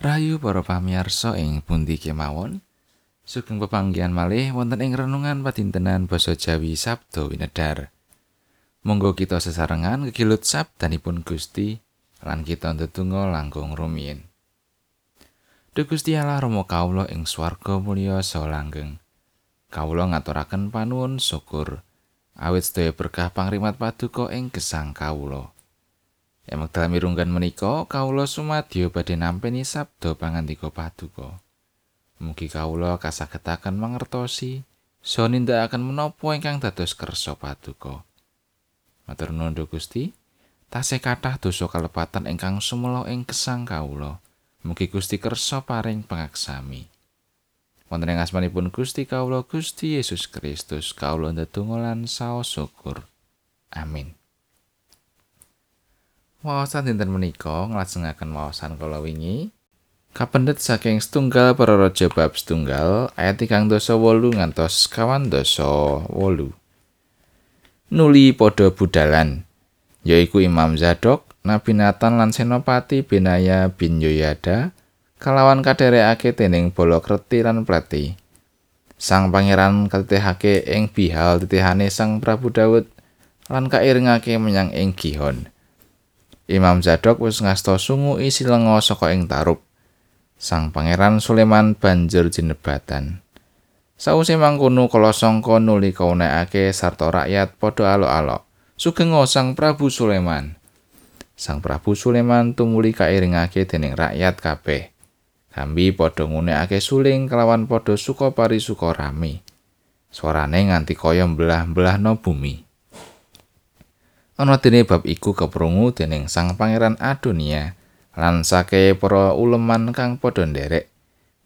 Rayu para pamirsa ing pundi kemawon. Sugeng pepanggihan malih wonten ing renungan padintenan basa Jawi Sabdo Winedar. Monggo kita sesarengan kegilut sabdanipun Gusti lan kita ndedonga langkung rumiyin. Duh Gusti Allah Rama kawula ing swarga mulya saha langgeng. Kawula ngaturaken panuwun syukur awit sedaya berkah pangrimat paduka ing gesang kawula. Ing wekdal mirunggan menika kawula sumadyo badhe nampi sabda pangandika paduka. Mugi kawula kasagetaken mangertosi saha nindakaken menapa ingkang dados kersa paduka. Matur nuwun Gusti. Tasih kathah dosa kalepatan ingkang sumela ing gesang kawula. Mugi Gusti kersa paring pangaksami. Wonten ing asmanipun Gusti kawula Gusti Yesus Kristus kawula ndedonga lan saos syukur. Wawasan dinten menika nglajengaken wawasan kala wingi. Kapendet saking setunggal para raja bab setunggal ayat ikang dosa wolu ngantos kawan dosa wolu. Nuli padha budalan yaiku Imam Zadok Nabi Nathan lan Senopati Benaya bin Yoyada kalawan kaderekake dening bolo kreti lan pleti Sang pangeran katitihake ing bihal titihane Sang Prabu Daud lan kairingake menyang ing Gihon. Imam Zadok wis ngasta sungu isi lenga saka ing tarup. Sang Pangeran Sulaiman banjur jinebatan. Sawise mangkono kala sangka nuli kaunekake sarta rakyat padha alok-alok. Sugeng Sang Prabu Sulaiman. Sang Prabu Sulaiman tumuli kairingake dening rakyat kabeh. Kambi padha ngunekake suling kelawan padha suka pari suka rame. Suarane nganti kaya mbelah-mbelahno bumi. Ana dene bab iku keprungu dening Sang Pangeran Adonia lan sake para uleman kang padha nderek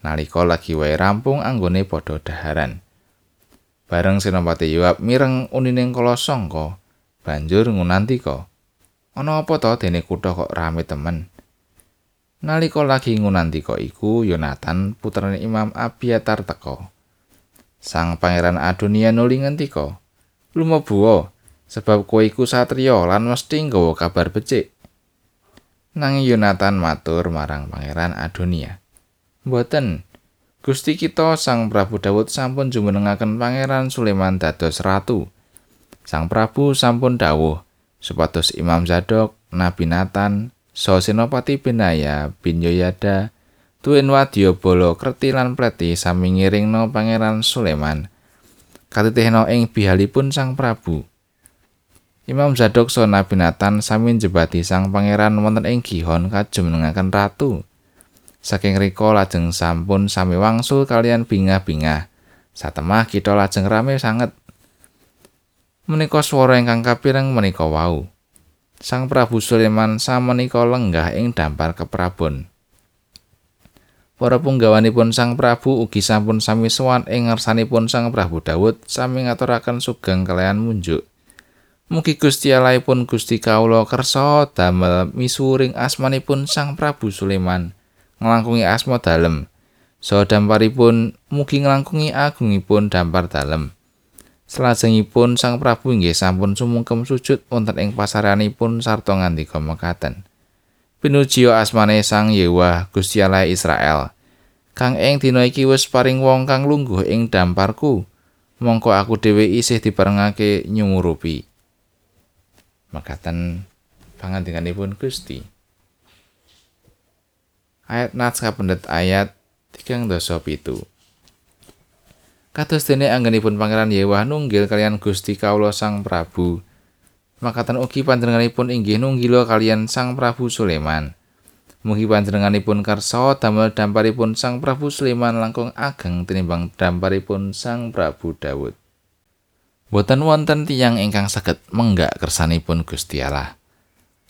nalika lagi wae rampung anggone padha daharan. Bareng Senopati Yoab mireng unining kala sangka, banjur ngunantika. Ana apa to dene kutha kok rame temen? Nalika lagi ngunantika iku Yonatan putrane Imam Abiatar teka. Sang Pangeran Adonia nuli ngentika, "Lumebu, sebab kowe iku satriya lan mesti nggawa kabar becik. Nanging Yonatan matur marang Pangeran Adonia. Mboten, Gusti kita Sang Prabu Daud sampun jumenengaken Pangeran Sulaiman dados ratu. Sang Prabu sampun dawuh supados Imam Zadok, Nabi Nathan, Sosenopati Benaya bin Yoyada, tuwin wadya bolo kreti lan pleti sami ngiringno Pangeran Sulaiman. Katitihna ing bihalipun Sang Prabu. Imam Zadok so Nabi Nathan sami jebati sang pangeran wonten ing Gihon kajumenengaken ratu. Saking rika lajeng sampun sami wangsul kalian bingah-bingah. Satemah kita lajeng rame sanget. Menika swara ingkang kapireng menika wau. Sang Prabu Sulaiman samenika lenggah ing dampar keprabon. Para punggawanipun Sang Prabu ugi sampun sami sowan ing ngersanipun Sang Prabu Daud sami ngaturaken sugeng kalian munjuk. Mugi Gusti Allahipun Gusti kawula kersa damel misuring asmanipun Sang Prabu Sulaiman nglangkungi asma dalem. So damparipun mugi nglangkungi agungipun dampar dalem. Salajengipun Sang Prabu inggih sampun sumungkem sujud wonten ing pasaranipun sarta ngandika mekaten. Pinuji asmane Sang Yewa Gusti Allah Israel. Kang ing dina iki wis paring wong kang lungguh ing damparku. Mongko aku dhewe isih diparengake nyumurupi. Makaten pangandinganipun Gusti. Ayat naskah pendet ayat tigang dosa pitu. Kados dene anggenipun Pangeran Yewah nunggil kalian Gusti Kawula Sang Prabu. Makaten ugi panjenenganipun inggih nunggila kalian Sang Prabu Sulaiman. Mugi panjenenganipun karsa damel damparipun Sang Prabu Sulaiman langkung ageng tinimbang damparipun Sang Prabu Daud. Boten wonten tiyang ingkang saged menggak kersanipun Gusti Allah.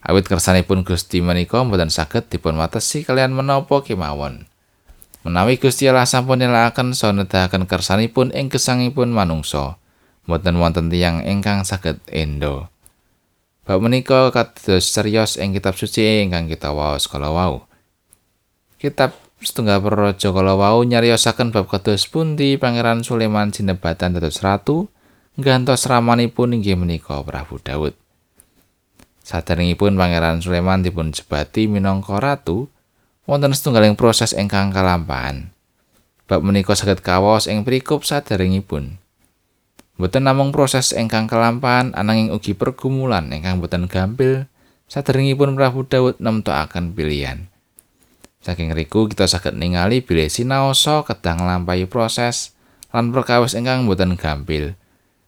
Awit kersanipun Gusti menika boten saged dipun watesi kalian menapa kemawon. Menawi Gusti Allah sampun nilakaken saha nedahaken kersanipun ing gesangipun manungsa, boten wonten tiyang ingkang saged endo. Bab menika kados serius ing kitab suci ingkang kita waos kala wau. Kitab setunggal praja kala wau nyariosaken bab kados pundi Pangeran Sulaiman jinebatan dados ratu ngantos ramanipun inggih menika Prabu Daud. Saderengipun Pangeran Sulaiman dipun jebati minangka ratu, wonten setunggaling proses ingkang kalampahan. Bab menika saged kawas ing perikop saderengipun. Boten namung proses ingkang kalampahan ananging ugi pergumulan ingkang boten gampil saderengipun Prabu Daud nemtokaken pilihan. Saking riku kita saged ningali bilih sinaosa kedang nglampahi proses lan perkawis ingkang boten gampil.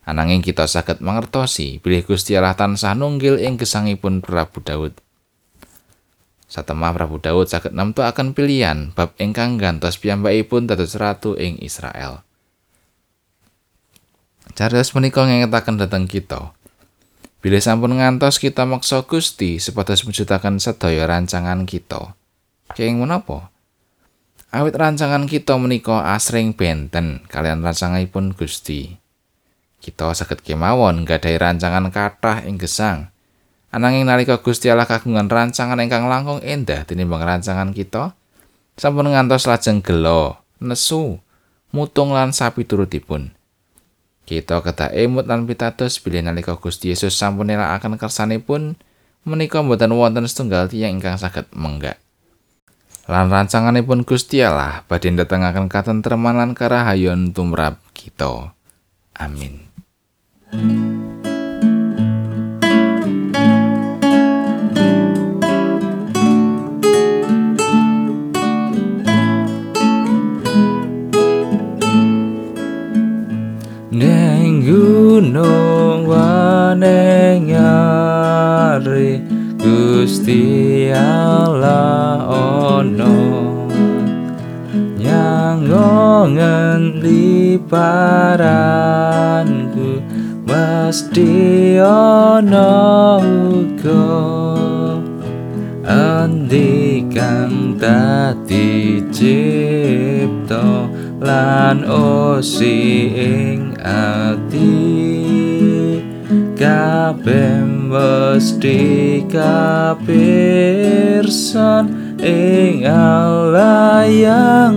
Ananging kita saged mangertosi bilih Gusti Allah tansah nunggil ing gesangipun Prabu Daud. Satemah Prabu Daud saged nemtokaken pilihan bab ingkang gantos piyambakipun dados ratu ing Israel. Cariyos menika ngengetaken dhateng kita. Bilih sampun ngantos kita maksa Gusti supados mujudaken sedaya rancangan kita. Kenging menapa? Awit rancangan kita menika asring benten kalian rancanganipun Gusti. Kita saged kemawon gadhahi rancangan kathah ing gesang. Ananging nalika Gusti Allah kagungan rancangan ingkang langkung endah tinimbang rancangan kita, sampun ngantos lajeng gelo, nesu, mutung lan sapi turutipun. Kita kedah emut lan pitados bilih nalika Gusti Yesus sampun nelakaken kersanipun menika mboten wonten setunggal tiyang ingkang saged menggak. lan rancanganipun Gusti Allah badhe ndatengaken katentreman lan karahayon tumrap kita. Amin. Neng gunung wanengari Gusti Allah ono. Nyangongen liparanku mesti ono uga andi kang dadi cipta lan osi ing ati. Kabeh mesti kapirsan ing alaya